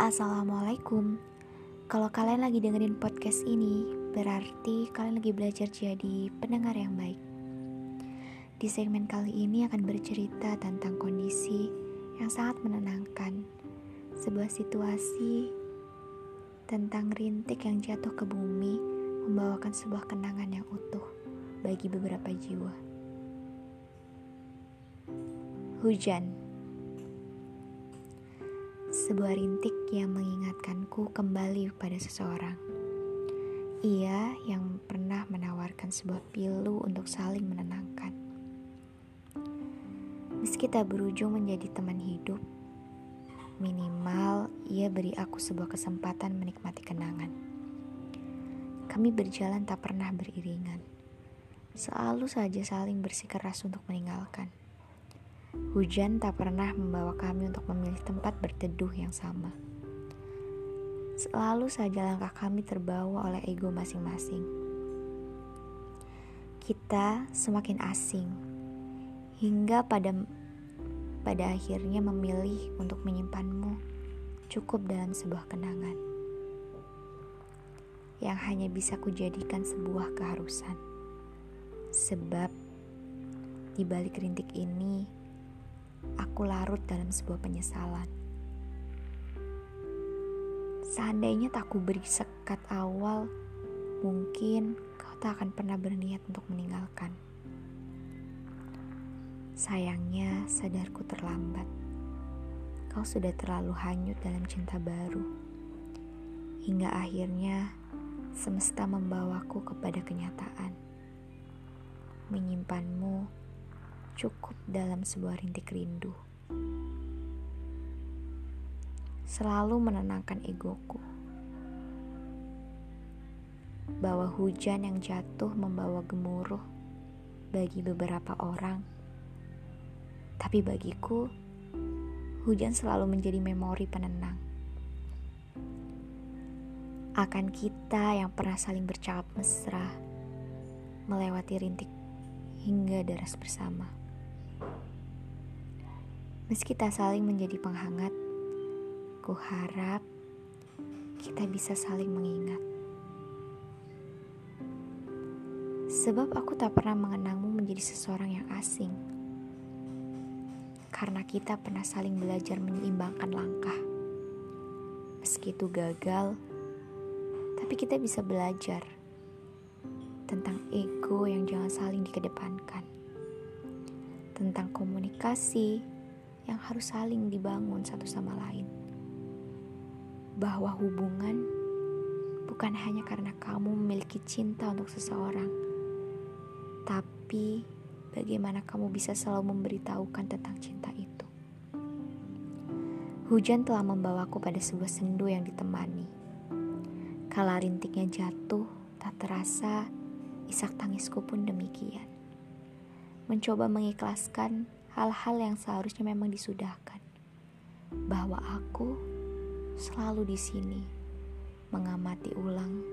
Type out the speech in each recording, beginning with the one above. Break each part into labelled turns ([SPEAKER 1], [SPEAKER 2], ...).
[SPEAKER 1] Assalamualaikum. Kalau kalian lagi dengerin podcast ini, berarti kalian lagi belajar jadi pendengar yang baik. Di segmen kali ini akan bercerita tentang kondisi yang sangat menenangkan. Sebuah situasi tentang rintik yang jatuh ke bumi membawakan sebuah kenangan yang utuh bagi beberapa jiwa. Hujan sebuah rintik yang mengingatkanku kembali pada seseorang. Ia yang pernah menawarkan sebuah pilu untuk saling menenangkan. Meski tak berujung menjadi teman hidup, minimal ia beri aku sebuah kesempatan menikmati kenangan. Kami berjalan tak pernah beriringan, selalu saja saling bersikeras untuk meninggalkan. Hujan tak pernah membawa kami untuk memilih tempat berteduh yang sama. Selalu saja langkah kami terbawa oleh ego masing-masing. Kita semakin asing hingga pada pada akhirnya memilih untuk menyimpanmu cukup dalam sebuah kenangan yang hanya bisa kujadikan sebuah keharusan. Sebab di balik rintik ini aku larut dalam sebuah penyesalan. Seandainya tak ku beri sekat awal, mungkin kau tak akan pernah berniat untuk meninggalkan. Sayangnya, sadarku terlambat. Kau sudah terlalu hanyut dalam cinta baru. Hingga akhirnya, semesta membawaku kepada kenyataan. Menyimpanmu cukup dalam sebuah rintik rindu. Selalu menenangkan egoku. Bahwa hujan yang jatuh membawa gemuruh bagi beberapa orang. Tapi bagiku, hujan selalu menjadi memori penenang. Akan kita yang pernah saling bercakap mesra, melewati rintik hingga deras bersama. Meski tak saling menjadi penghangat, ku harap kita bisa saling mengingat. Sebab aku tak pernah mengenangmu menjadi seseorang yang asing. Karena kita pernah saling belajar menyeimbangkan langkah. Meski itu gagal, tapi kita bisa belajar tentang ego yang jangan saling dikedepankan. Tentang komunikasi yang harus saling dibangun satu sama lain. Bahwa hubungan bukan hanya karena kamu memiliki cinta untuk seseorang, tapi bagaimana kamu bisa selalu memberitahukan tentang cinta itu. Hujan telah membawaku pada sebuah sendu yang ditemani. Kala rintiknya jatuh, tak terasa isak tangisku pun demikian. Mencoba mengikhlaskan hal-hal yang seharusnya memang disudahkan. Bahwa aku selalu di sini mengamati ulang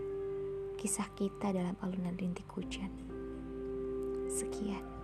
[SPEAKER 1] kisah kita dalam alunan rintik hujan. Sekian.